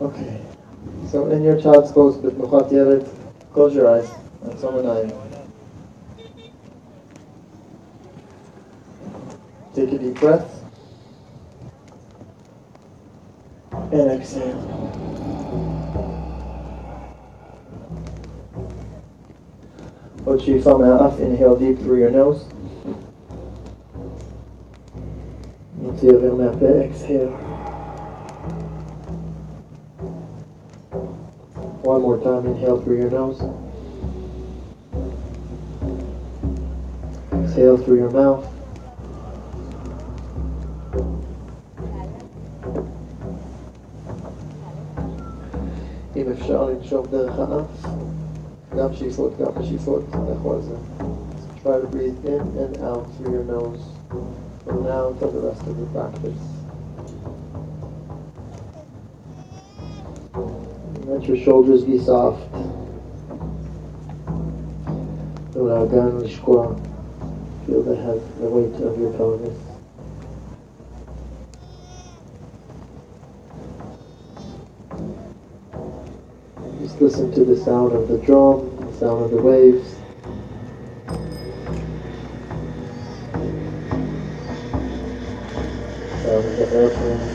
Okay. So in your child's goes but Mukhat Yevet, close your eyes and someone, I. Take a deep breath. And exhale. Ochi thumb out. inhale deep through your nose. Montez vers ma paix, exhale. more time, inhale through your nose. Exhale through your mouth. אם אפשר לנשום דרך האף, גם שאיפות, גם נשיפות, לכו על זה. Try to breathe in and out through your nose from now until the rest of the practice. Let your shoulders be soft. Uragan Lishkwa. Feel the head, the weight of your pelvis. Just listen to the sound of the drum, the sound of the waves. The sound of the airplane.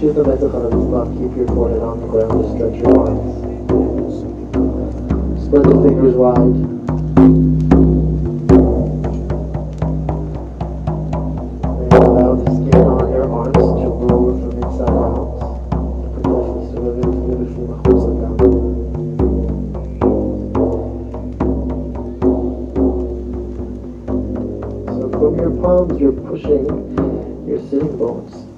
Shoot the legs the block, keep your forehead on the ground to stretch your arms. Spread the fingers wide. from your palms, you're pushing your sitting bones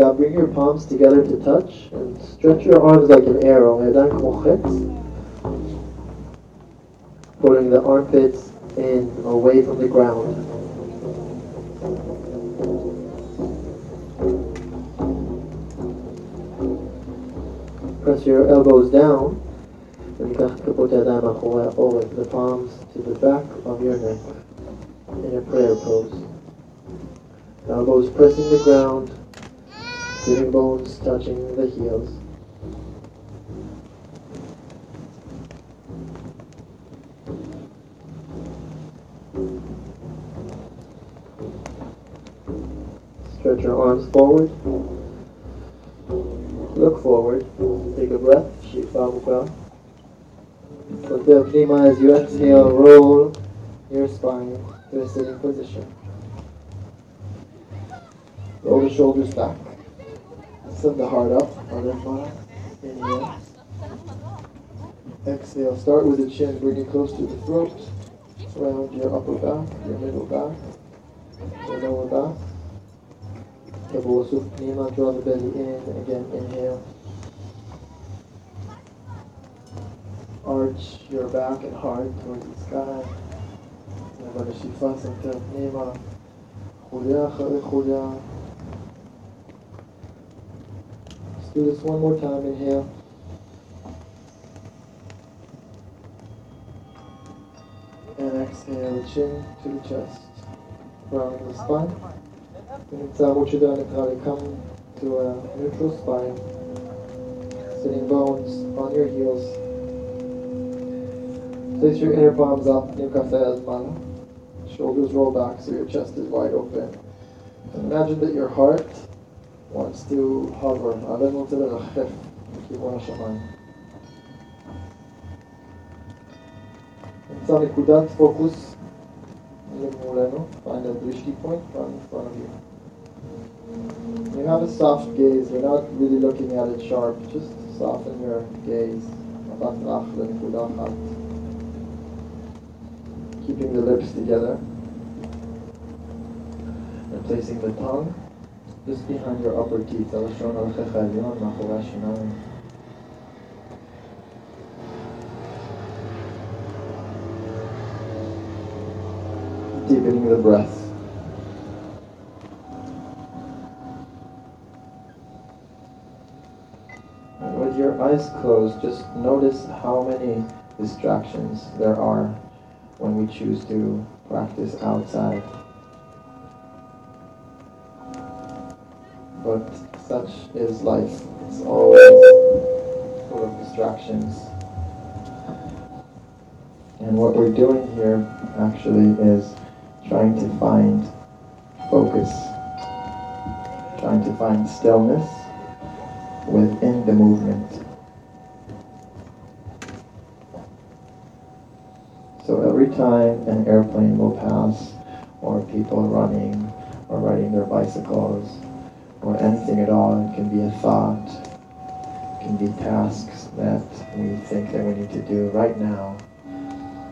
God, bring your palms together to touch and stretch your arms like an arrow. Putting the armpits in away from the ground. Press your elbows down and the palms to the back of your neck in a prayer pose. Elbows pressing the ground, sitting bones touching the heels. Stretch your arms forward. Look forward. Take a breath. Shifa Mukha. Hotel Pnima as you exhale, roll your spine to a sitting position. Roll the shoulders back Send the heart up. Adamana. Inhale. Exhale. Start with the chin, bring it close to the throat. Round your upper back, your middle back, your lower back. Tabosuf Pnima, draw the belly in. Again, inhale. Arch your back and heart towards the sky. נעבור לשאיפה, סנטר פנימה, חוליה אחרי חוליה. do this one more time. Inhale. And exhale, chin to the chest. Round the spine. And inside uh, what you're doing is you come to a neutral spine. Sitting bones on your heels. Place your inner palms up, Nuka Mala. Shoulders roll back so your chest is wide open. Imagine that your heart Wants still hover, على المنتدى الأخف לכיוון focus. נמצא נקודת פוקוס למולנו, find a drishti point. Find in front of you. You have a soft gaze, you're not really looking at it sharp, just soften your gaze. Keeping the lips together. And placing the tongue. Just behind your upper teeth, Deepening the breath. And with your eyes closed, just notice how many distractions there are when we choose to practice outside. But such is life. It's always full of distractions. And what we're doing here actually is trying to find focus, trying to find stillness within the movement. So every time an airplane will pass, or people running, or riding their bicycles, or anything at all, it can be a thought, it can be tasks that we think that we need to do right now.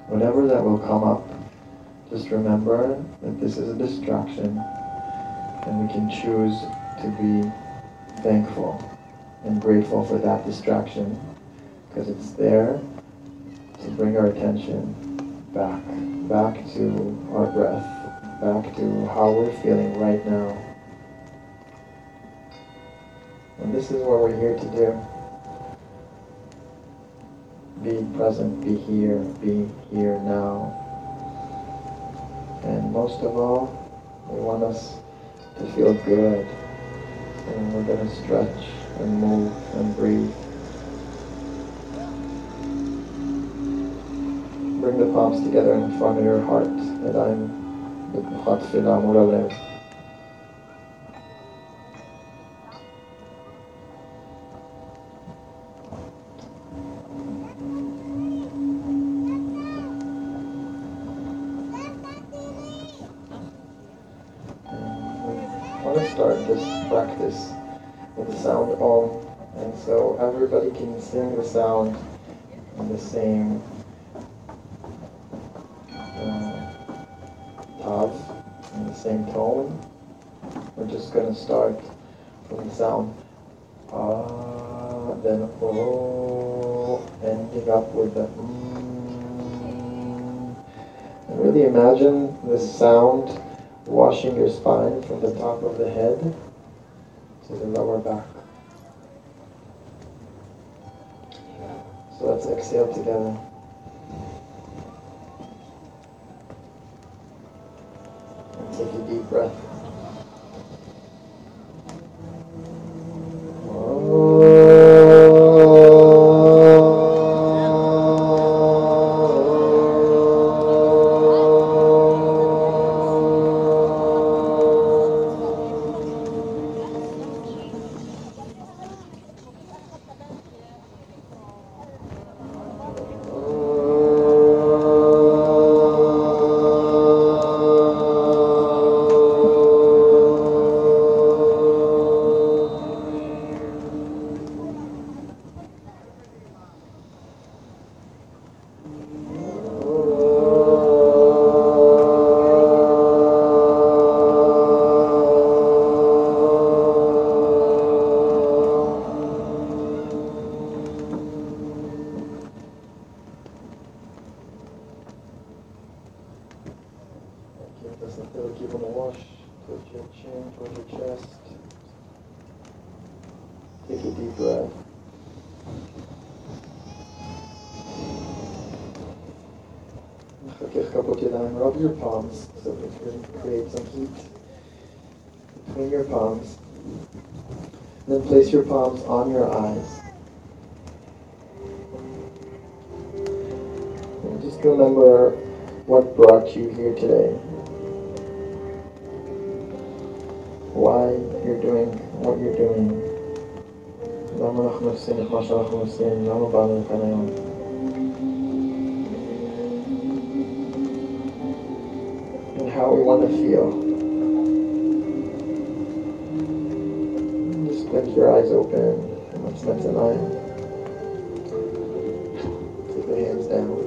Whatever that will come up, just remember that this is a distraction, and we can choose to be thankful and grateful for that distraction because it's there to bring our attention back, back to our breath, back to how we're feeling right now. And this is what we're here to do. Be present, be here, be here now. And most of all, we want us to feel good. And we're going to stretch and move and breathe. Bring the palms together in front of your heart, and I'm with Muhat Fila sound in the same uh, tav, in the same tone. We're just going to start from the sound Ah, then Oh, ending up with the mm. And really imagine this sound washing your spine from the top of the head to the lower back. Let's exhale together. And take a deep breath. on your eyes. And just remember what brought you here today. Why you're doing what you're doing. למה אנחנו עושים את מה שאנחנו עושים? למה באנו לכאן היום? And how we want to feel. Just blink your eyes open. What's next in line? Take your hands down.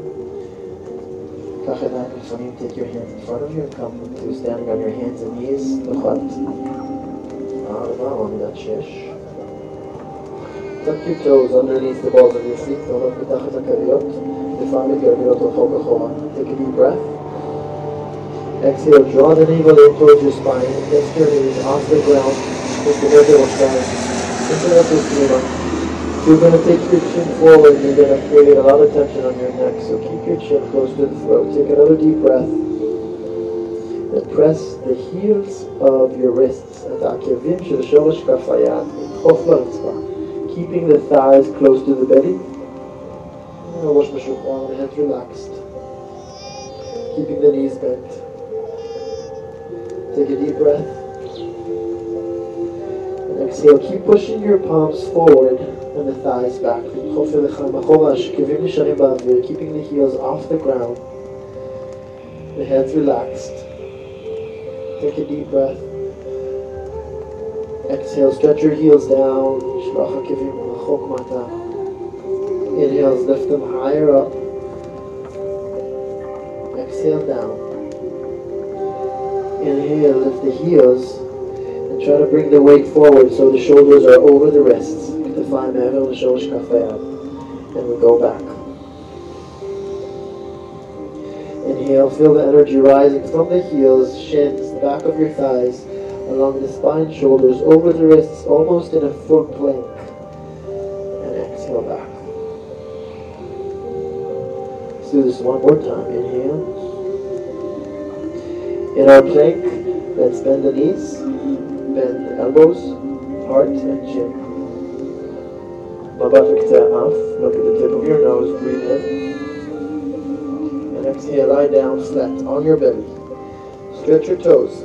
קח ידיים לפעמים, take your hands in front of you and come to standing on your hands and knees, לוחת ארבע, עמידת שש. tuck your toes underneath the balls of your feet, תעלות מתחת לכריות, לפעמים מתגלגלות רחוק אחורה. Take a deep breath. Exhale, draw the navel in towards your spine, lift your knees off the ground, lift the head over down, into the Sushima. You're going to take your chin forward and you're going to create a lot of tension on your neck, so keep your chin close to the throat. Take another deep breath. And press the heels of your wrists את העקבים של שורש כף היד, לדחוף לרצפה. keeping the thighs close to the belly. הראש משוחרר, the head relaxed. Keeping the knees bent. Take a deep breath. exhale, keep pushing your palms forward and the thighs back. Keeping the heels off the ground. The head's relaxed. Take a deep breath. Exhale, stretch your heels down. Inhales, lift them higher up. Exhale down. Inhale, lift the heels. Try to bring the weight forward so the shoulders are over the wrists. And we go back. Inhale, feel the energy rising from the heels, shins, the back of your thighs, along the spine, shoulders, over the wrists, almost in a full plank. And exhale back. Let's do this one more time. Inhale. In our plank, let's bend the knees bend the elbows, heart and chin. Mabafik to look at the tip of your nose, breathe in. And exhale, lie down flat on your belly. Stretch your toes.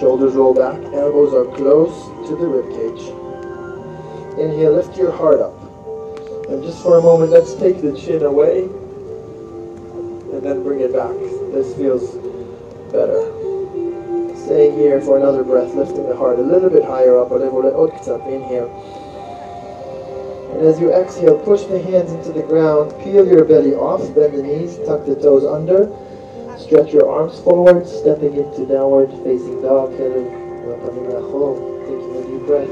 Shoulders roll back, elbows are close to the ribcage. Inhale, lift your heart up. And just for a moment, let's take the chin away and then bring it back. This feels better. Staying here for another breath, lifting the heart a little bit higher up. Oh, Inhale. And as you exhale, push the hands into the ground, peel your belly off, bend the knees, tuck the toes under, stretch your arms forward, stepping into downward facing dog, taking a deep breath.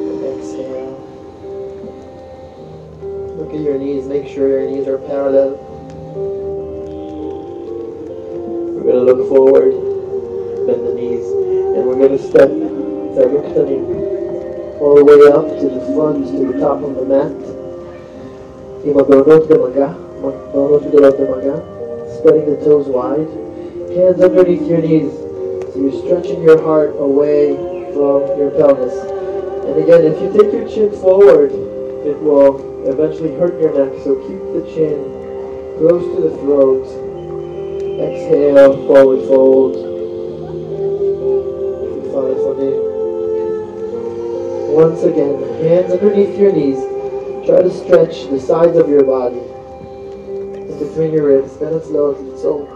And exhale. Look at your knees, make sure your knees are parallel. We're going to look forward, bend the knees, and we're going to step all the way up to the front, to the top of the mat. עם הבעונות במגע, בעונות גדולות במגע, spreading the toes wide, hands underneath your knees, so you're stretching your heart away from your pelvis. And again, if you take your chin forward, it will eventually hurt your neck, so keep the chin close to the throat. Exhale, forward fold. Once again, hands underneath your knees. Try to stretch the sides of your body. In between your ribs. Then it's low to soul.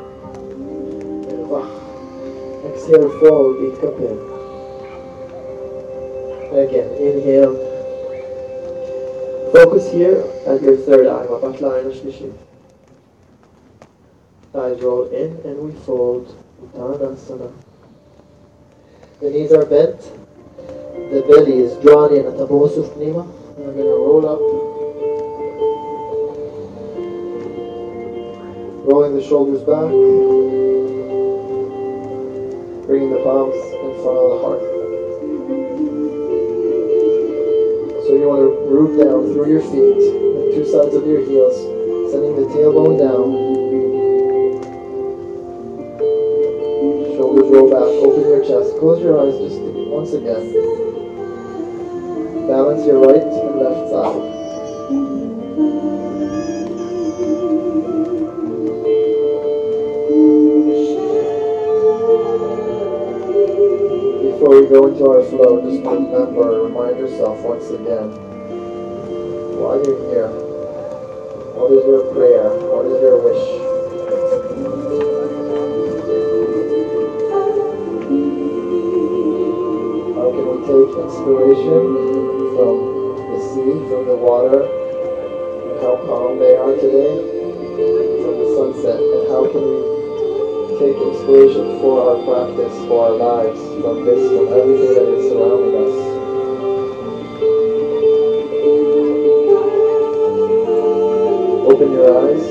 Exhale, forward, kapil. Again, inhale. Focus here at your third eye. Roll in and we fold. Uttanasana. The knees are bent. The belly is drawn in. Atabosu pnima. We're going to roll up. Rolling the shoulders back. Bringing the palms in front of the heart. So you want to root down through your feet, the two sides of your heels, sending the tailbone down. Shoulders roll back, open your chest, close your eyes just once again. Balance your right and left side. Before we go into our flow, just remember, remind yourself once again, why you're here. What is your prayer? What is your wish? Take inspiration from the sea, from the water, and how calm they are today, from the sunset, and how can we take inspiration for our practice, for our lives, from this, from everything that is surrounding us. Open your eyes,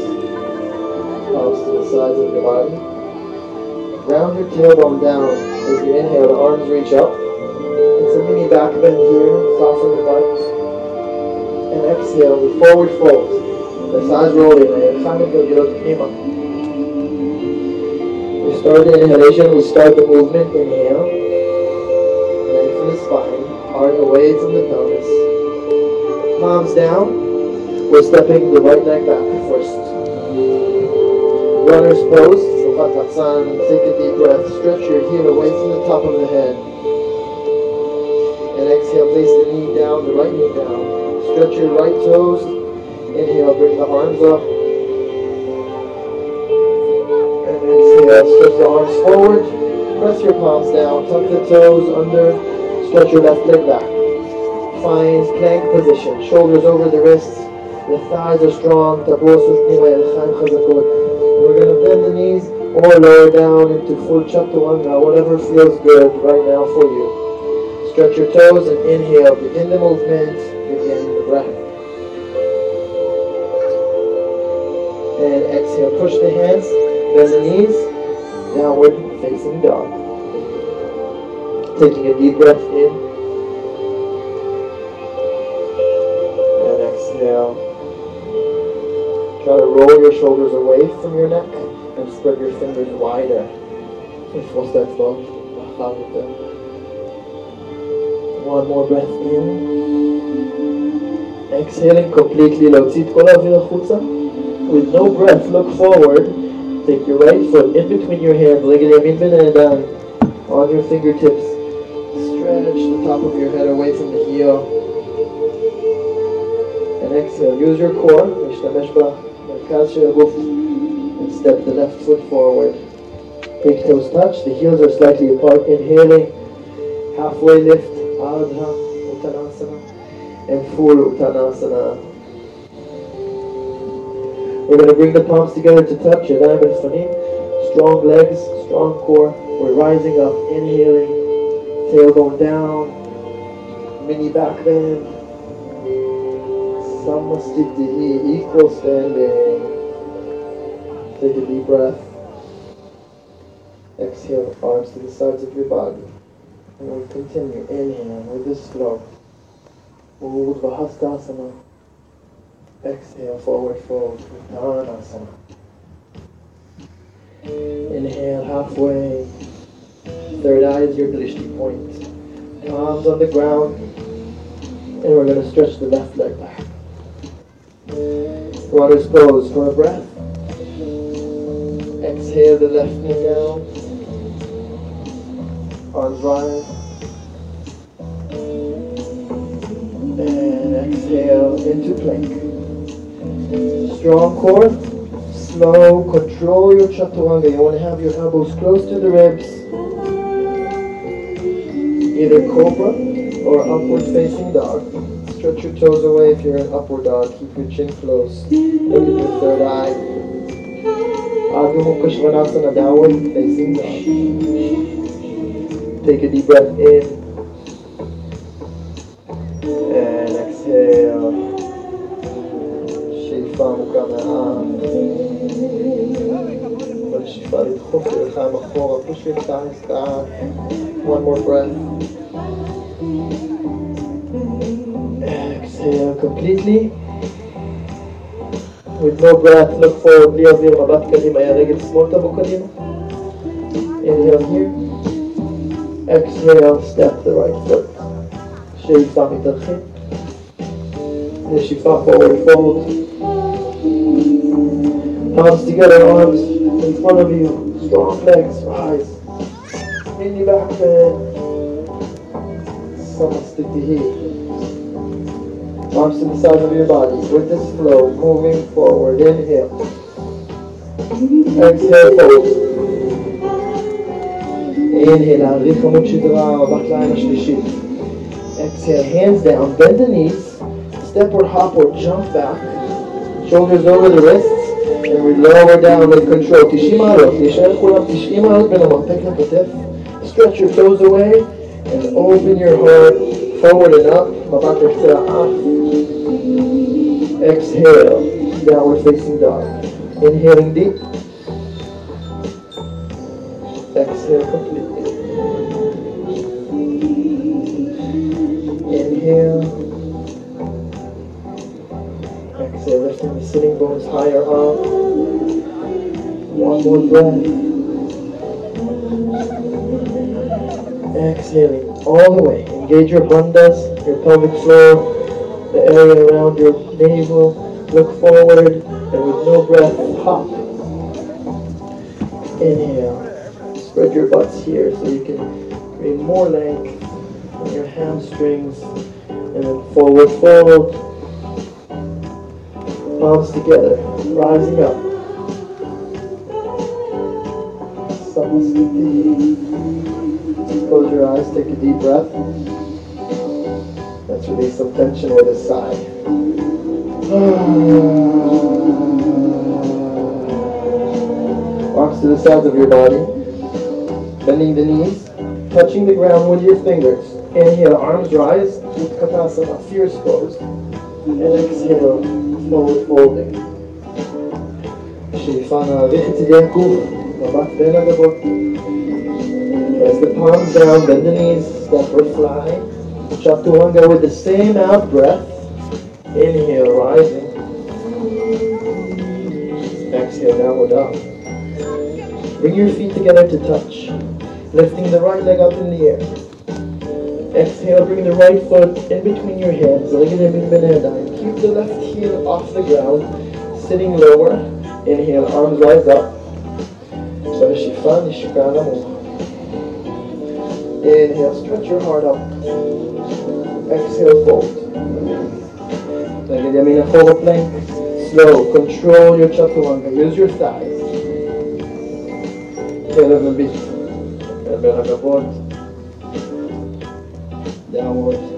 palms to the sides of your body. Round your tailbone down as you inhale, the arms reach up. Back bend here, soften the butt. And exhale, the forward fold. The sides rolling, we start the inhalation, we start the movement, inhale. Lengthen the spine, heart away from the pelvis. Palms down. We're stepping the right leg back first. Runner's pose, Take a deep breath. Stretch your heel away from the top of the head. Exhale, place the knee down, the right knee down. Stretch your right toes. Inhale, bring the arms up. And exhale, stretch the arms forward. Press your palms down. Tuck the toes under. Stretch your left leg back. Find plank position. Shoulders over the wrists. The thighs are strong. We're going to bend the knees or lower down into full chaturanga, whatever feels good right now for you. Stretch your toes and inhale. Begin the movement. Begin the breath. And exhale. Push the hands. Bend the knees. Downward facing dog. Taking a deep breath in. And exhale. Try to roll your shoulders away from your neck and spread your fingers wider. One more breath in. Exhaling completely. With no breath, look forward. Take your right foot in between your hands. Um, on your fingertips. Stretch the top of your head away from the heel. And exhale. Use your core. And step the left foot forward. Big toes touch, the heels are slightly apart. Inhaling, halfway lift, Uttanasana, and full Uttanasana. We're going to bring the palms together to touch, Yadayim and Fanim. Strong legs, strong core. We're rising up, inhaling, tailbone down, mini back bend. Samasthiti, equal standing. Take a deep breath. Exhale, arms to the sides of your body. And we'll continue. Inhale with this flow. Urdhva Hastasana. Exhale, forward fold. Uttanasana. Inhale halfway. Third eye is your drishti point. Palms on the ground. And we're going to stretch the left leg back. Waters pose for a breath. Exhale the left knee down. Arms rise. And exhale into plank. Strong core. Slow. Control your chaturanga. You want to have your elbows close to the ribs. Either cobra or upward facing dog. Stretch your toes away if you're in upward dog. Keep your chin close. Look at your third eye. Adho Mukha Svanasana, downward facing dog. Take a deep breath in. And exhale. שאיפה עמוקה מהאף. בשאיפה לדחוף ידיים אחורה. Push your thighs back. One more breath. Exhale completely. With no breath, look forward, בלי אוויר, מבט קדימה, היה רגל שמאל תבוא קדימה. Inhale here. Exhale, step the right foot. Shiri Sami Tadchi. Initially forward fold. Palms together, arms in front of you. Strong legs, rise. In your back bend. Samastiti here. Arms to the side of your body. With this flow, moving forward. Inhale. Exhale, fold. Inhale, להאריך עמוד שדרה, מבט לעין השלישית. Exhale, hands down, bend the knees, step or hop or jump back, shoulders over the wrists, And we lower down with control. 90 מעלות. נשאר כולם 90 מעלות בין המרפק לכתף. Stretch your toes away and open your heart forward and up. מבט לקצה האף. Exhale. Downward facing dog. Inhaling deep. Exhale completely. Sitting bones higher up. One more breath. Exhaling all the way. Engage your bandhas, your pelvic floor, the area around your navel. Look forward and with no breath, pop. Inhale. Spread your butts here so you can create more length in your hamstrings. And then forward fold. Palms together, rising up. Close your eyes, take a deep breath. Let's release some tension with a sigh. Arms to the sides of your body. Bending the knees, touching the ground with your fingers. Inhale, arms rise, Utkatasana, fierce pose. And exhale, molding. She found a Vihitidenku, the Matbela the book. Press the palms down, bend the knees, step or fly. Chaturanga with the same out breath. Inhale, rising. Exhale, downward dog. Bring your feet together to touch, lifting the right leg up in the air. Exhale, bring the right foot in between your hands. Keep the left heel off the ground, sitting lower. Inhale, arms rise up. Mukha. Inhale, stretch your heart up. Exhale, fold. Lagyan namin forward plank. Slow. Control your chaturanga. Use your thighs. Tail of the beat. Elbow hagabot. Downward.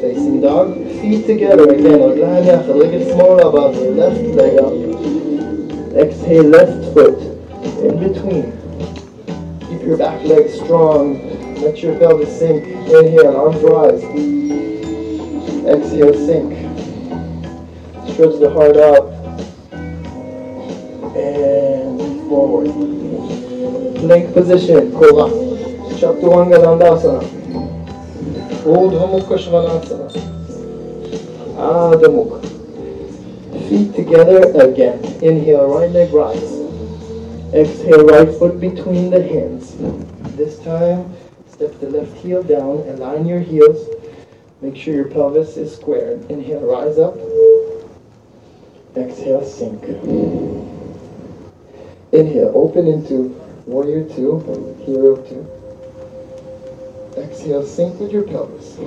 Facing dog. Feet together again. רגליים יחד. רגל שמאל above the left leg up. Exhale, left foot in between. Keep your back leg strong. Let your pelvis sink. Inhale, arms rise. Exhale, sink. Stretch the heart up. And forward. Plank position, Kova. Chaturanga Dandasana. Urdhva Mukha Svanasana. Adho Mukha. Feet together again. Inhale, right leg rise. Exhale, right foot between the hands. This time, step the left heel down, align your heels. Make sure your pelvis is squared. Inhale, rise up. Exhale, sink. Inhale, open into warrior two, hero two. Exhale, sink with your pelvis.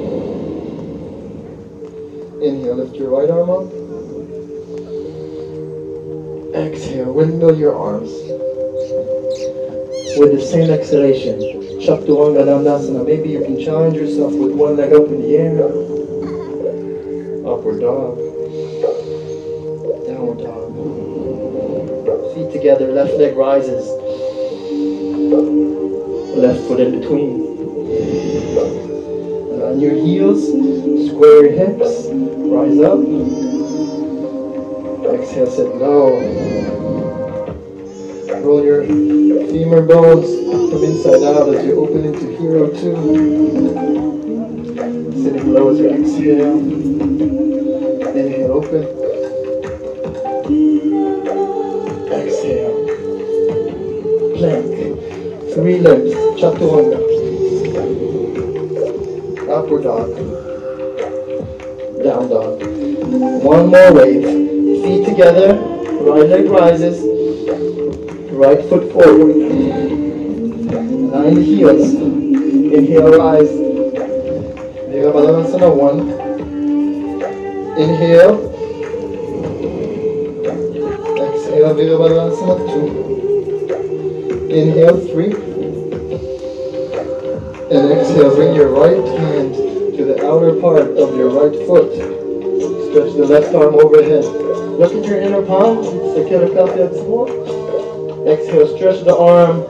Inhale, lift your right arm up. Exhale, windmill your arms. With the same exhalation, Chaturanga Dandasana. Maybe you can challenge yourself with one leg up in the air. Upward dog. Downward dog. Feet together, left leg rises. Left foot in between. On your heels, square your hips, rise up. Exhale, sit low. Roll your femur bones from inside out as you open into hero two. Sitting low as you exhale. Inhale, open. Exhale. Plank. Three legs. Chaturanga. Dog. Down dog. One more wave. Feet together. Right leg rises. Right foot forward. The heels. Inhale, rise. Virabhadrasana one. Inhale. Exhale, Virabhadrasana two. Inhale, three. And exhale, bring your right hand outer part of your right foot. Stretch the left arm overhead. Look at your inner palm. Exhale, stretch the arm.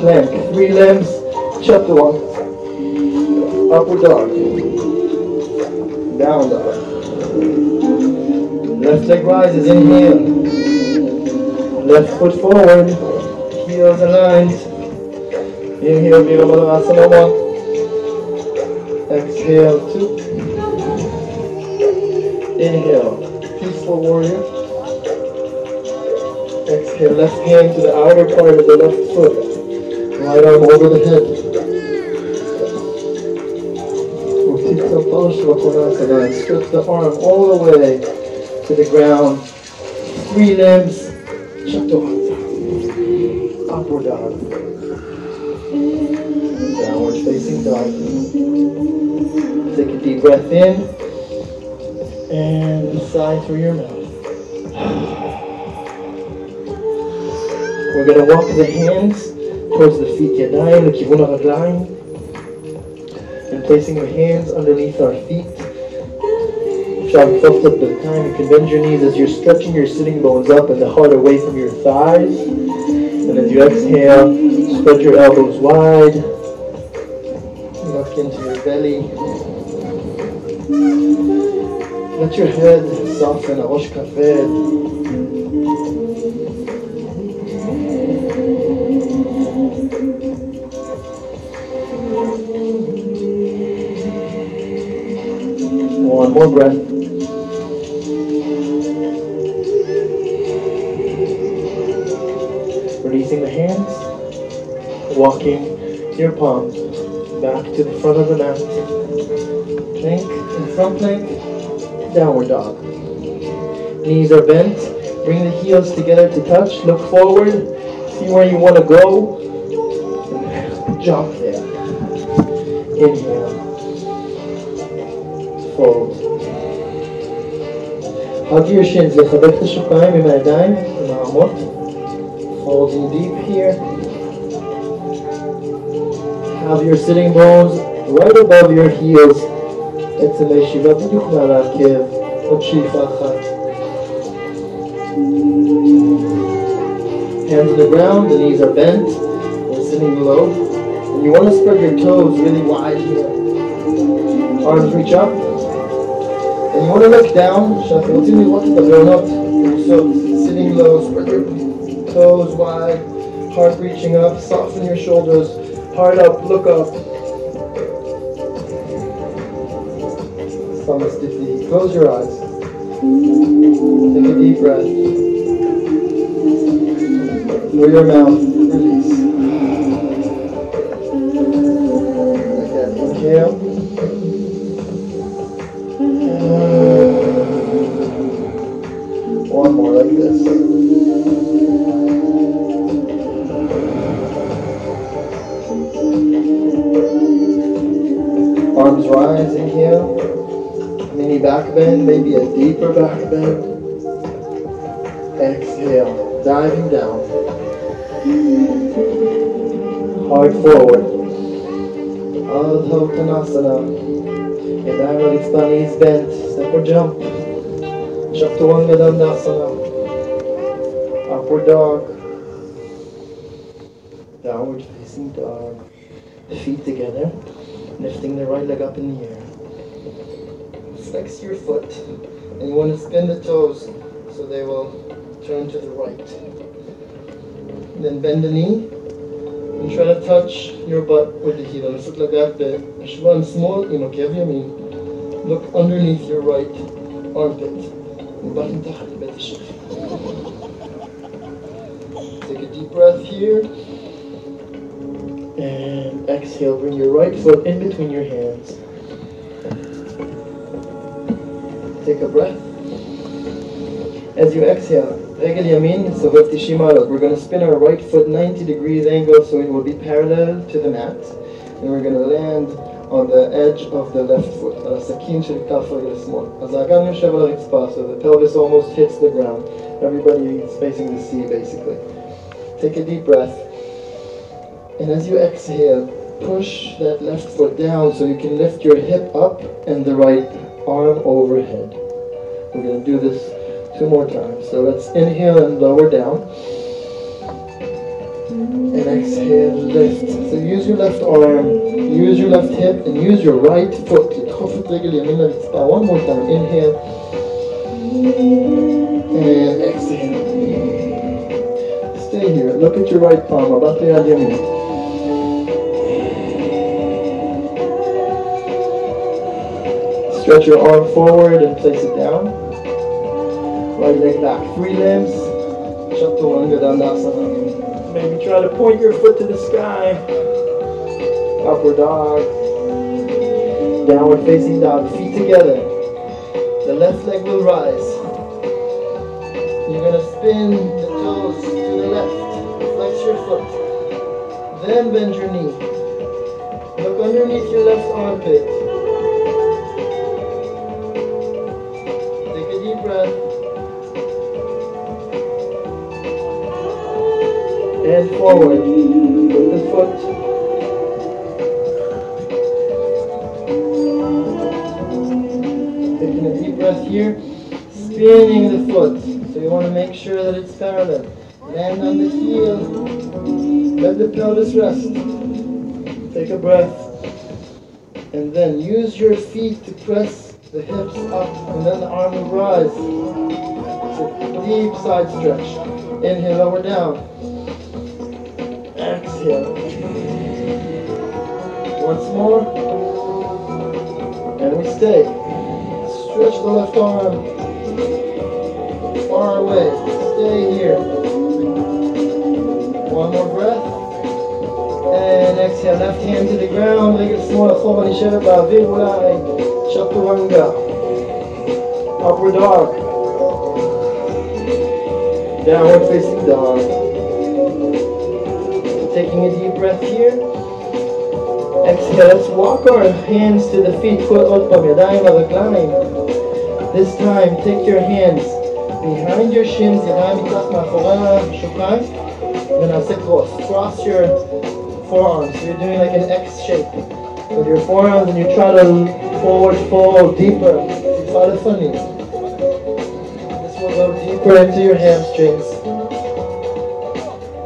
Plank. Three limbs. Chapter one. Upper dog. Down dog. Left leg rises. Inhale. Left foot forward. Heels aligned. Inhale, Virabhadrasana one. Exhale, two. Inhale, peaceful warrior. Exhale, left hand to the outer part of the left foot. Right arm over the head. Stretch the arm all the way to the ground. Three limbs. breath in and sigh through your mouth. We're going to walk the hands towards the feet, ידיים לכיוון הרגליים, and placing your hands underneath our feet. אפשר לקפוץ קצת ברכיים, you can bend your knees as you're stretching your sitting bones up and the heart away from your thighs. And as you exhale, spread your elbows wide, look into your belly. Let your head soften, הראש כבד. One more breath. Releasing the hands, walking your palms back to the front of the mat. Plank in front plank, downward dog. Knees are bent. Bring the heels together to touch. Look forward. See where you want to go. Jump there. Inhale. Fold. hug your shins. לחבק את השוקיים עם הידיים, עם העמות. Folding deep here. Have your sitting bones right above your heels. עצם הישיבה בדיוק מעל העקב. עוד שאיפה אחת. Hands on the ground, the knees are bent. We're sitting low. And you want to spread your toes really wide here. Arms reach up. And you want to look down. שאנחנו רוצים לראות את הבעונות. So sitting low, spread your toes wide. Heart reaching up. Soften your shoulders. Heart up, look up. Close your eyes. Take a deep breath. Through your mouth, Exhale, diving down. Hard forward. Adho Uttanasana. And Ironic body is bent. Step or jump. Chaturanga Dandasana. Upward dog. Downward facing dog. Feet together. Lifting the right leg up in the air. Flex your foot. And you want to spin the toes so they will turn to the right. Then bend the knee and try to touch your butt with the heel. Nasut lagarte. Ashwan small. Look underneath your right armpit. Take a deep breath here. And exhale, bring your right foot in between your hands. Take a breath. As you exhale, רגל ימין, סובב 90 מעלות. We're going to spin our right foot 90 degrees angle so it will be parallel to the mat. And we're going to land on the edge of the left foot, על הסכין של כף רגל שמאל. אז האגן יושב על הרצפה, so the pelvis almost hits the ground. Everybody is facing the sea, basically. Take a deep breath. And as you exhale, push that left foot down so you can lift your hip up and the right arm overhead. We're going to do this Two more times. So let's inhale and lower down. And exhale, lift. So use your left arm, use your left hip, and use your right foot. One more time. Inhale. And exhale. Stay here. Look at your right palm. Abate al Stretch your arm forward and place it down. Right leg back, three limbs. Chaturanga Dandasana. Maybe try to point your foot to the sky. Upward dog. Downward facing dog. Feet together. The left leg will rise. You're gonna spin the toes to the left. Flex your foot. Then bend your knee. Look underneath your left armpit. Forward with the foot. Taking a deep breath here, spinning the foot. So you want to make sure that it's parallel. Land on the heel. Let the pelvis rest. Take a breath. And then use your feet to press the hips up and then the arm will rise. deep side stretch. Inhale, lower down. Exhale. Once more. And we stay. Stretch the left arm. Far away. Stay here. One more breath. And exhale. Left hand to the ground. רגל שמאל אחורה נשארת באוויר אולי. צ'טורנגה. Upward dog. Downward facing dog. Taking a deep breath here. Exhale, let's walk our hands to the feet. This time, take your hands behind your shins, Cross your forearms. You're doing like an X shape with your forearms and you try to forward fold deeper. This will go deeper into your hamstrings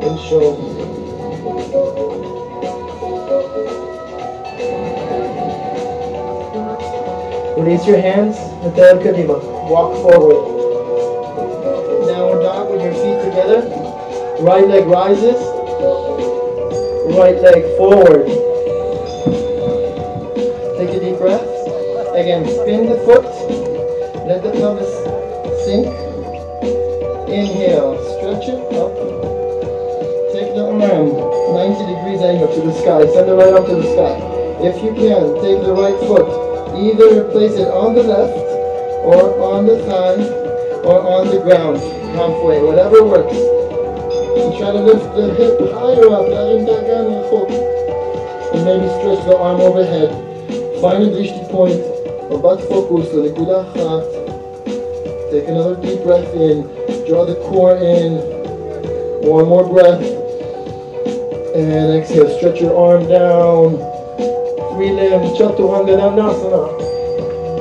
and shoulders. Release your hands. Natal Kadima. Walk forward. Downward dog with your feet together. Right leg rises. Right leg forward. Take a deep breath. Again, spin the foot. Let the pelvis sink. Inhale. Stretch it up. Take the arm 90 degrees angle to the sky. Send it right up to the sky. If you can, take the right foot Either place it on the left, or on the thigh, or on the ground, halfway, whatever works. And try to lift the hip higher up, and maybe stretch the arm overhead. Find a drishti point, About focus, the. Take another deep breath in, draw the core in, one more breath, and exhale, stretch your arm down three limbs, Chaturanga Dandasana.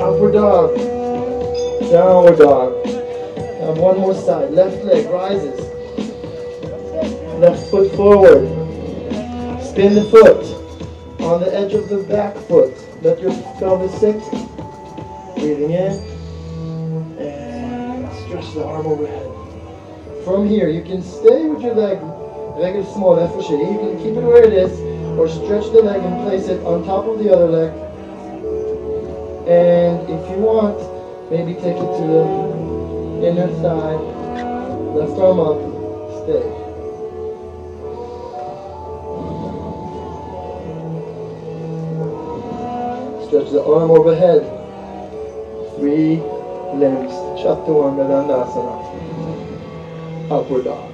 Upward dog. Downward dog. And one more side. Left leg rises. Left foot forward. Spin the foot on the edge of the back foot. Let your pelvis sink. Breathing in. And stretch the arm overhead. From here, you can stay with your leg, leg is small, left foot. You can keep it where it is or stretch the leg and place it on top of the other leg. And if you want, maybe take it to the inner thigh, left arm up, stay. Stretch the arm overhead. Three limbs. Chaturanga Dandasana. Upward dog.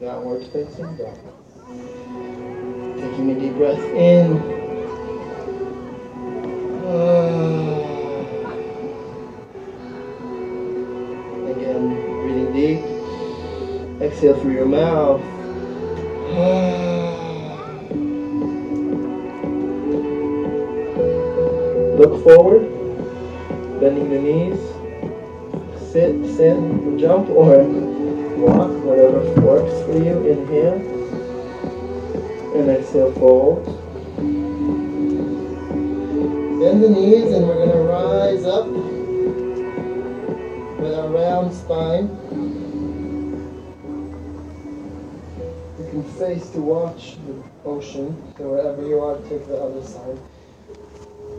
Downward facing dog. Taking a deep breath in. Uh, again, breathing deep. Exhale through your mouth. Look forward, bending the knees. sit, sit, jump, or walk, whatever works for you. Inhale. And exhale, fold. Bend the knees and we're going to rise up with a round spine. You can face to watch the ocean, so wherever you are, take the other side.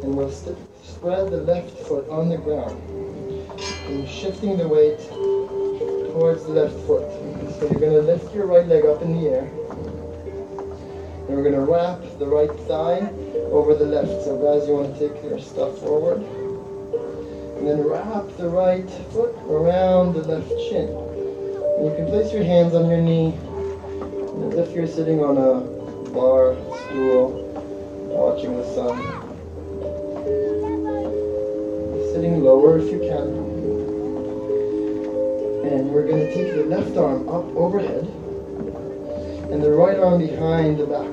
And we'll st- spread the left foot on the ground. And shifting the weight towards the left foot. So you're going to lift your right leg up in the air. We're going to wrap the right thigh over the left. So guys, you want to take your stuff forward. And then wrap the right foot around the left shin. And you can place your hands on your knee as if you're sitting on a bar stool watching the sun. Sitting lower if you can. And we're going to take the left arm up overhead and the right arm behind the back.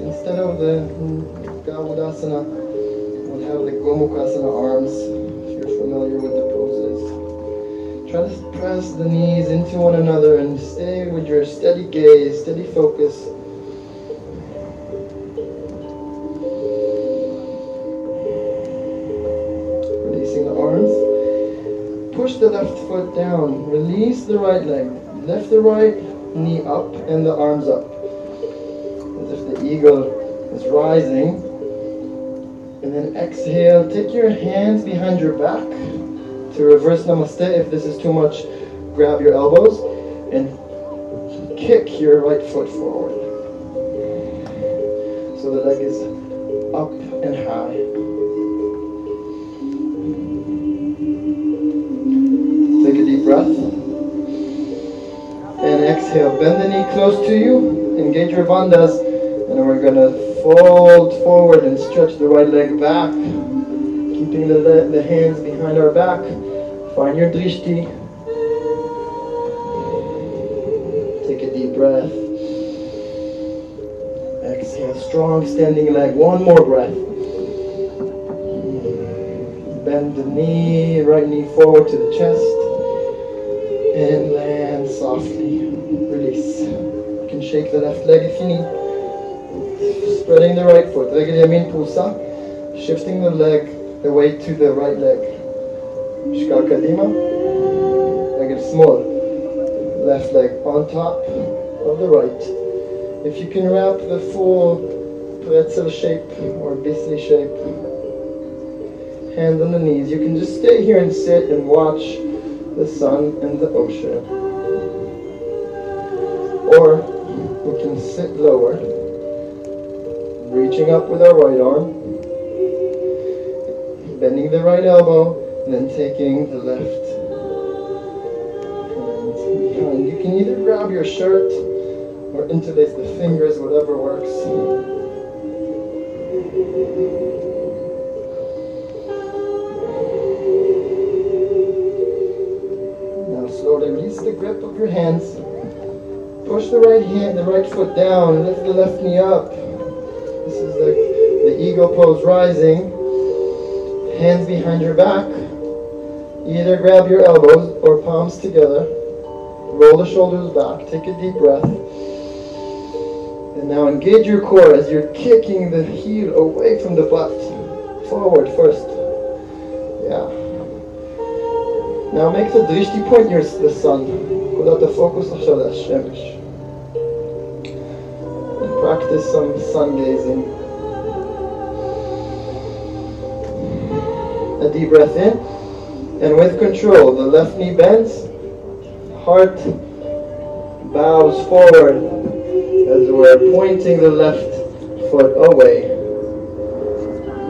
Instead of the mm, Garudasana, we'll have the Gomukhasana arms, if you're familiar with the poses. Try to press the knees into one another and stay with your steady gaze, steady focus. Releasing the arms. Push the left foot down. Release the right leg. Lift the right knee up and the arms up. Eagle is rising. And then exhale. Take your hands behind your back to reverse namaste. If this is too much, grab your elbows and kick your right foot forward. So the leg is up and high. Take a deep breath. And exhale. Bend the knee close to you. Engage your bandhas. We're going to fold forward and stretch the right leg back. Keeping the, the hands behind our back. Find your drishti. Take a deep breath. Exhale. Strong standing leg. One more breath. Bend the knee, right knee forward to the chest. And land softly. Release. You can shake the left leg if you need. Spreading the right foot. Regel yamin. Shifting the leg, the weight to the right leg. Shkal kadima. Small. Left leg on top of the right. If you can wrap the full pretzel shape or bisli shape, hands on the knees, you can just stay here and sit and watch the sun and the ocean. Or we can sit lower, reaching up with our right arm, bending the right elbow, and then taking the left. You can either grab your shirt or interlace the fingers, whatever works. Now slowly release the grip of your hands. Push the right hand, the right foot down, lift the left knee up. Eagle pose rising. Hands behind your back. Either grab your elbows or palms together. Roll the shoulders back. Take a deep breath. And now engage your core as you're kicking the heel away from the butt. Forward first. Yeah. Now make the drishti point near the sun. Without the focus of Shalash Shemesh. And practice some sun gazing. A deep breath in. And with control, the left knee bends. Heart bows forward as we're pointing the left foot away.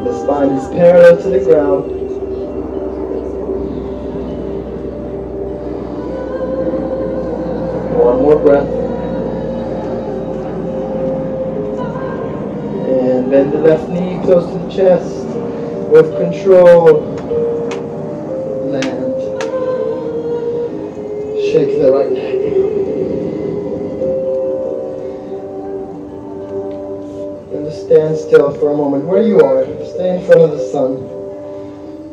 The spine is parallel to the ground. One more breath. And bend the left knee close to the chest. With control, land. Shake the right leg. And just stand still for a moment where you are. Stay in front of the sun.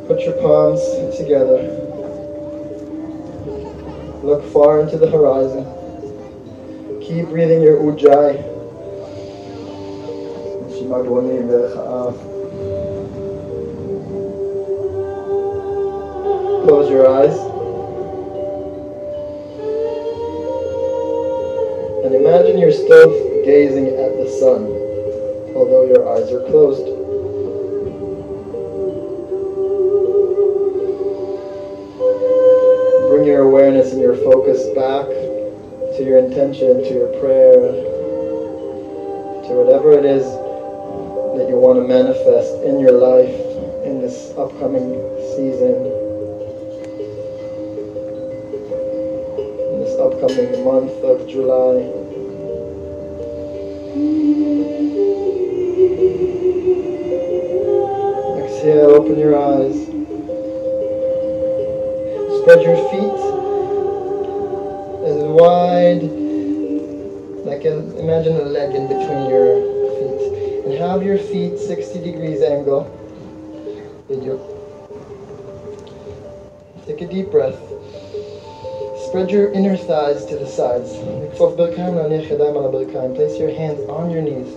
Put your palms together. Look far into the horizon. Keep breathing your ujjayi. Close your eyes. And imagine you're still gazing at the sun, although your eyes are closed. Bring your awareness and your focus back to your intention, to your prayer, to whatever it is that you want to manifest in your life in this upcoming season, this upcoming month of July. Exhale, open your eyes. Spread your feet as wide, like a, imagine a leg in between your feet. And have your feet 60 degrees angle. Take a deep breath. Spread your inner thighs to the sides. Place your hands on your knees.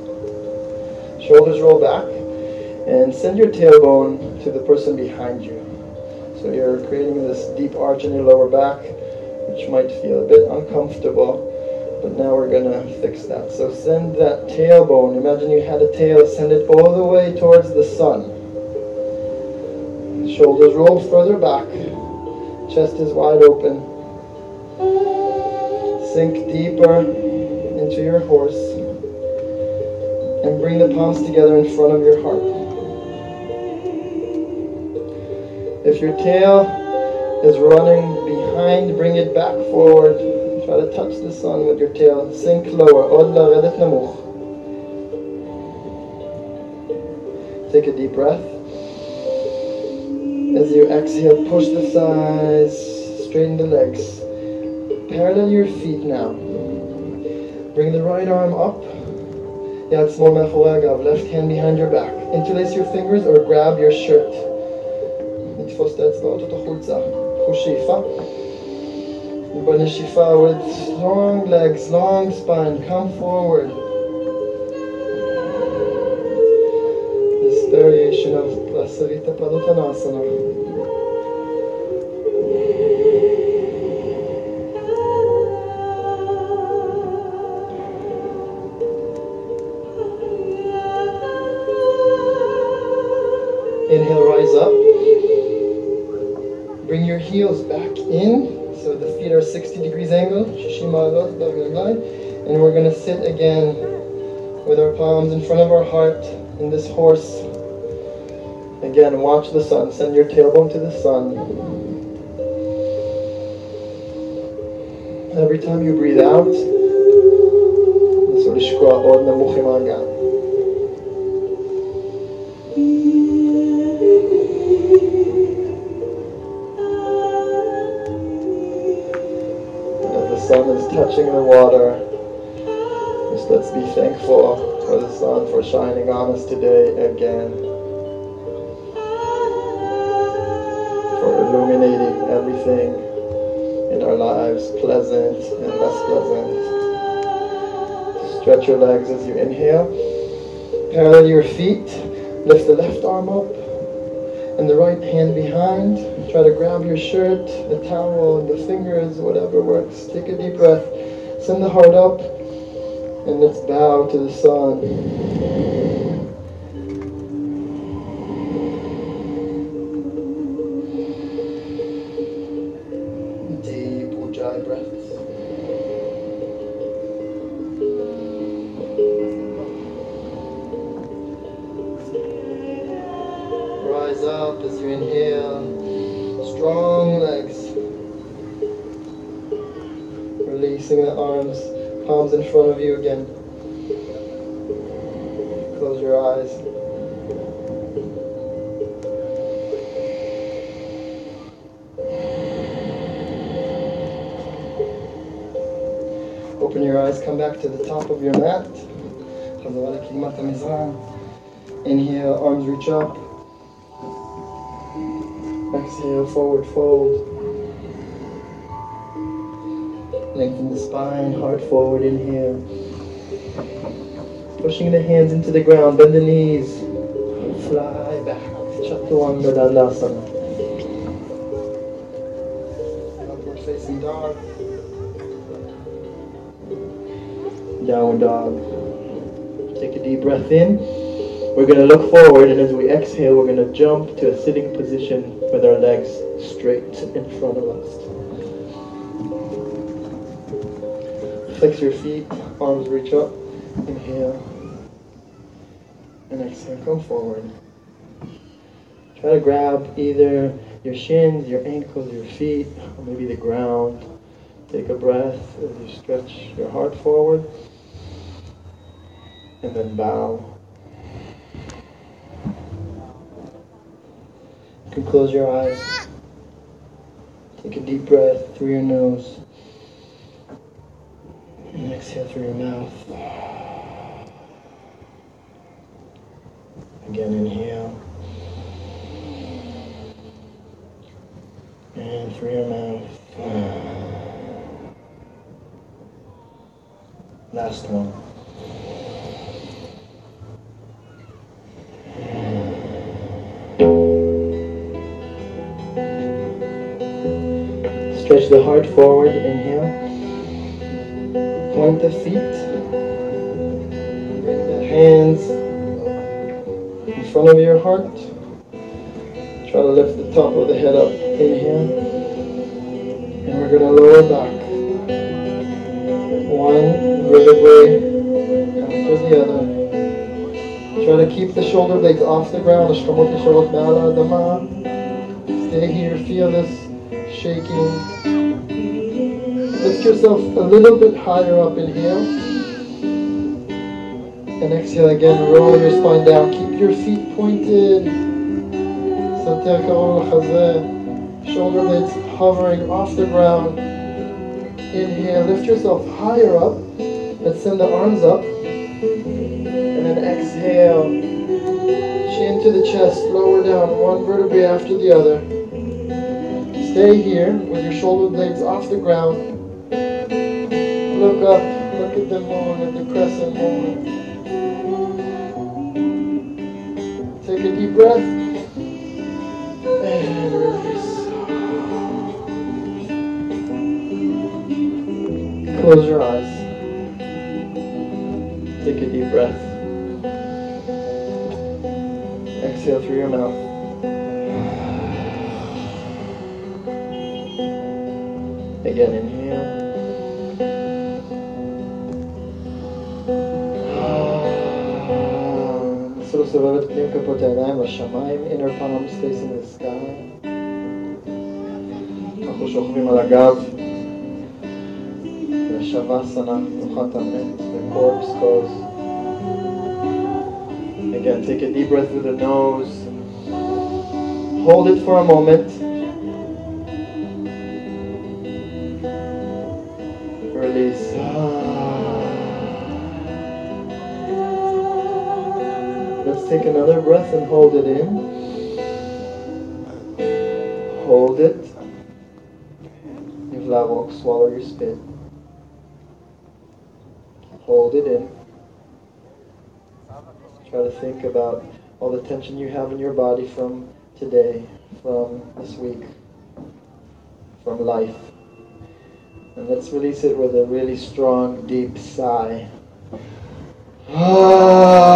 Shoulders roll back. And send your tailbone to the person behind you. So you're creating this deep arch in your lower back, which might feel a bit uncomfortable. But now we're going to fix that. So send that tailbone. Imagine you had a tail. Send it all the way towards the sun. Shoulders roll further back. Chest is wide open. Sink deeper into your horse and bring the palms together in front of your heart. If your tail is running behind, bring it back forward. Try to touch the sun with your tail. Sink lower. Take a deep breath. As you exhale, push the thighs, straighten the legs. Parallel your feet now. Bring the right arm up. Yad small mechoagav. Left hand behind your back. Interlace your fingers or grab your shirt. נתפוס את האצבעות with long legs, long spine, come forward. This variation of Prasarita Padottanasana. heels back in. So the feet are 60 degrees angle. And we're going to sit again with our palms in front of our heart in this horse. Again, watch the sun. Send your tailbone to the sun. Every time you breathe out, sort of. The water, just let's be thankful for the sun for shining on us today again. For illuminating everything in our lives, pleasant and less pleasant. Stretch your legs as you inhale. Parallel your feet. Lift the left arm up and the right hand behind. Try to grab your shirt, the towel, the fingers, whatever works. Take a deep breath. Send the heart up and let's bow to the sun. Up. Exhale, forward fold. Lengthen the spine, heart forward, inhale. Pushing the hands into the ground, bend the knees. Fly back. Chaturanga Dandasana. Upward facing dog. Downward dog. Take a deep breath in. We're going to look forward, and as we exhale, we're going to jump to a sitting position with our legs straight in front of us. Flex your feet, arms reach up. Inhale. And exhale, come forward. Try to grab either your shins, your ankles, your feet, or maybe the ground. Take a breath as you stretch your heart forward. And then bow. You can close your eyes. Take a deep breath through your nose. And exhale through your mouth. Again, inhale. And through your mouth. Last one. The heart forward, inhale. Point the feet. Bring the hands in front of your heart. Try to lift the top of the head up. Inhale. And we're going to lower back. One vertebrae after the other. Try to keep the shoulder blades off the ground. Stay here. Feel this shaking. Lift yourself a little bit higher up. Inhale. And exhale again. Roll your spine down. Keep your feet pointed. Shoulder blades hovering off the ground. Inhale. Lift yourself higher up. Let's send the arms up. And then exhale. Chin to the chest. Lower down. One vertebrae after the other. Stay here with your shoulder blades off the ground. Look up, look at the moon, at the crescent moon. Take a deep breath. Close your eyes. Take a deep breath. Exhale through your mouth. Again, inhale. נסו לסובב את פנים כפות הידיים לשמיים, inner palms facing the sky. אנחנו שוכבים על הגב. שווסנה, מנוחת המת, the corpse goes. Again, take a deep breath through the nose. Hold it for a moment. Another breath and hold it in. Hold it. Yvlavok, swallow your spit. Hold it in. Try to think about all the tension you have in your body from today, from this week, from life. And let's release it with a really strong, deep sigh. Ah.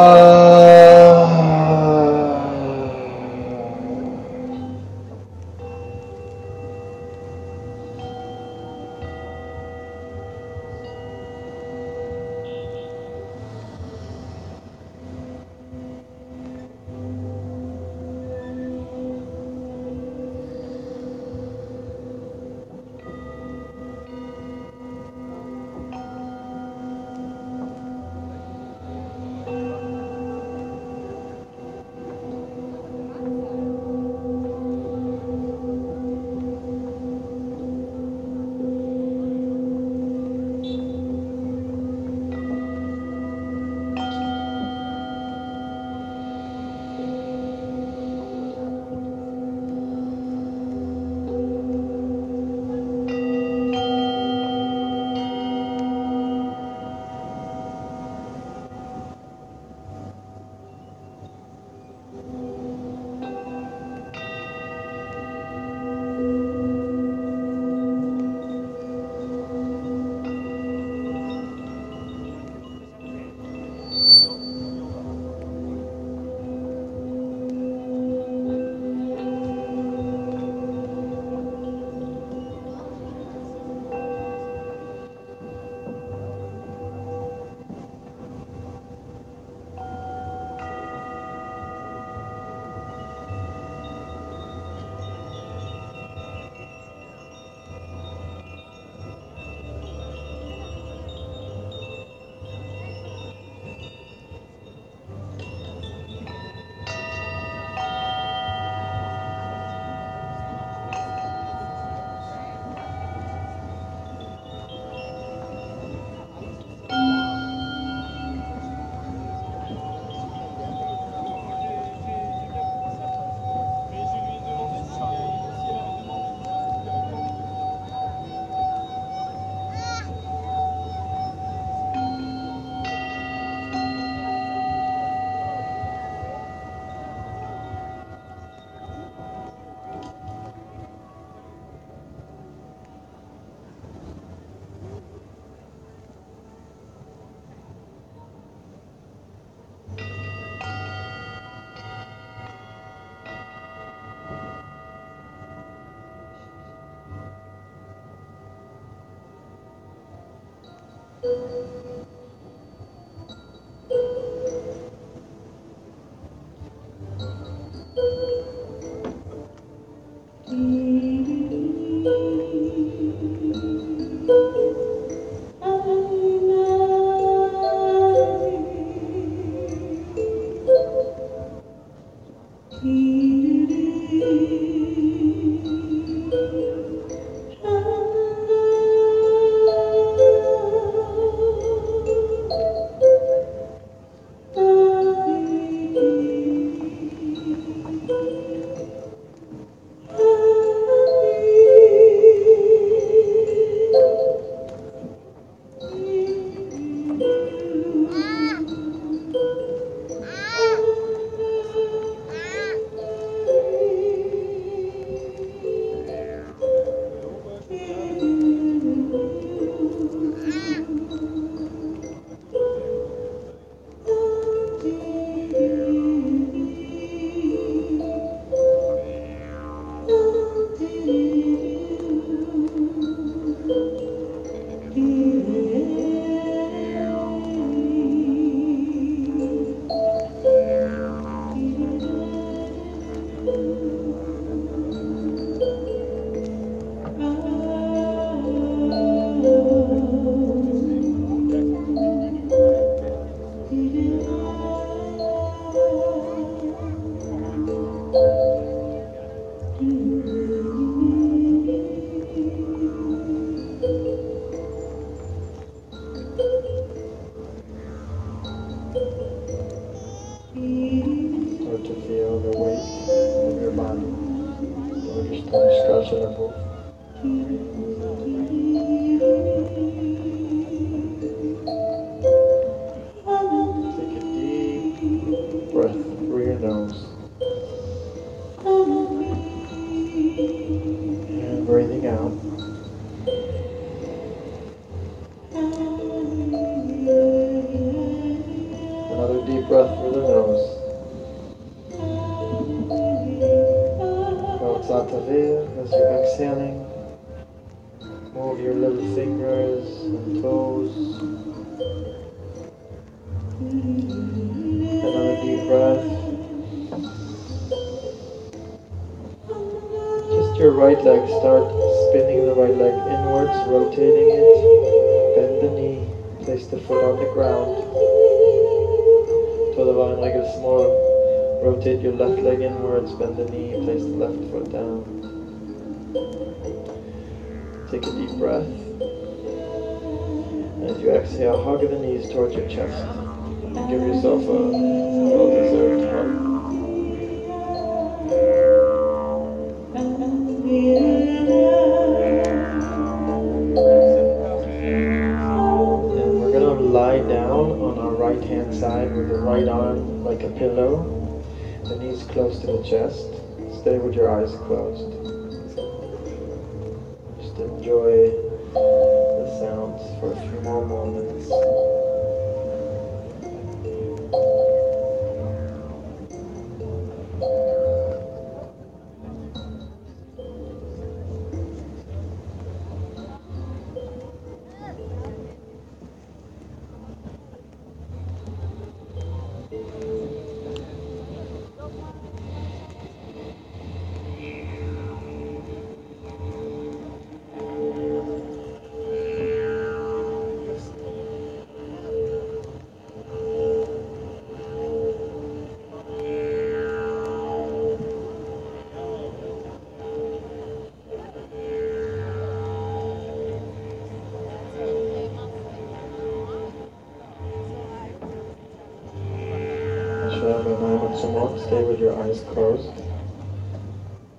for a moment some more. Stay with your eyes closed.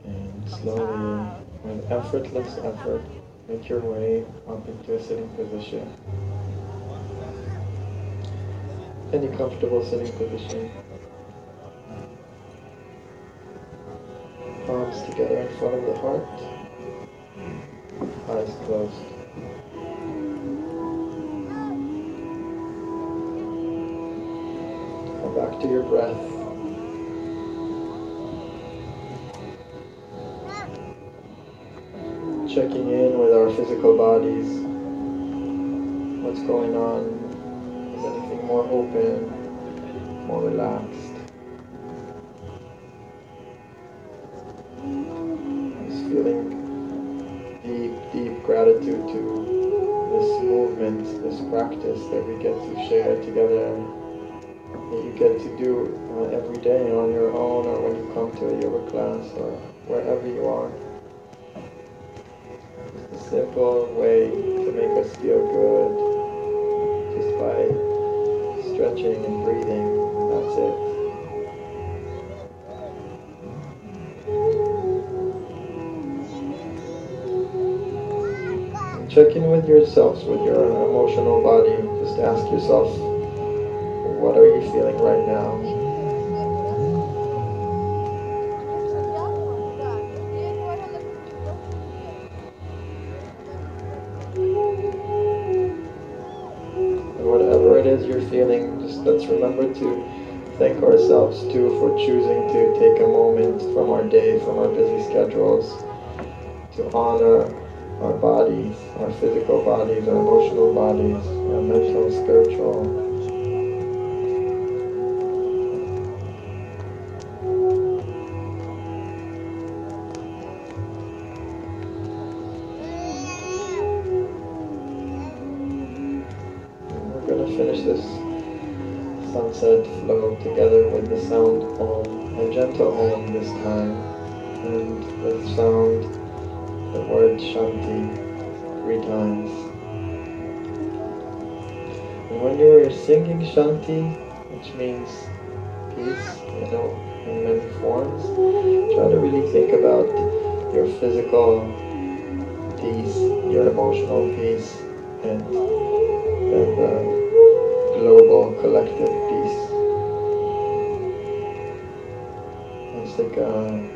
And slowly, with effortless effort, make your way up into a sitting position. Any comfortable sitting position. Palms together in front of the heart. your breath. Checking in with our physical bodies. What's going on? Is anything more open, more relaxed? Just feeling deep, deep gratitude to this movement, this practice that we get to share together to a yoga class or wherever you are It's a simple way to make us feel good just by stretching and breathing. That's it. check in with yourselves, with your emotional body. Just ask yourself, what are you feeling right now? Remember to thank ourselves too for choosing to take a moment from our day, from our busy schedules, to honor our bodies, our physical bodies, our emotional bodies, our mental, spiritual, You're singing Shanti, which means peace, you know, in many forms, try to really think about your physical peace, your emotional peace, and, and uh, global collective peace. Let's take a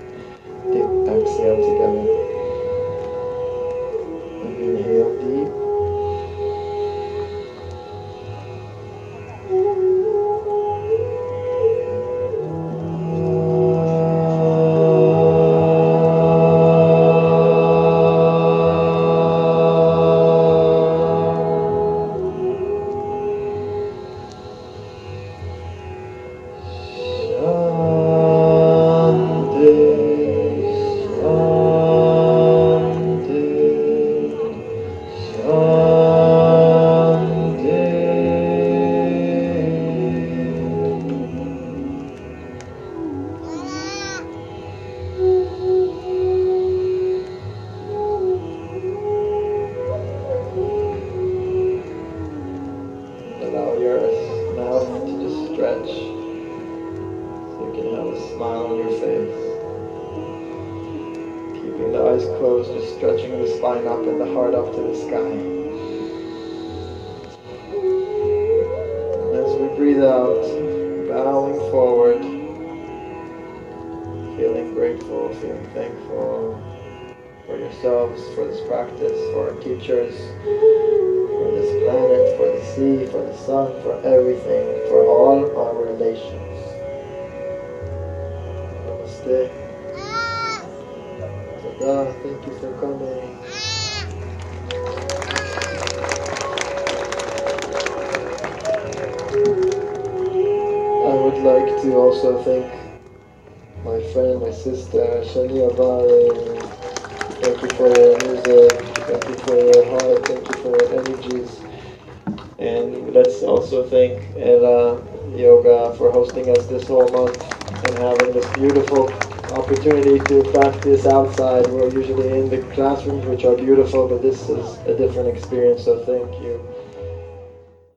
beautiful, but this is a different experience, so thank you.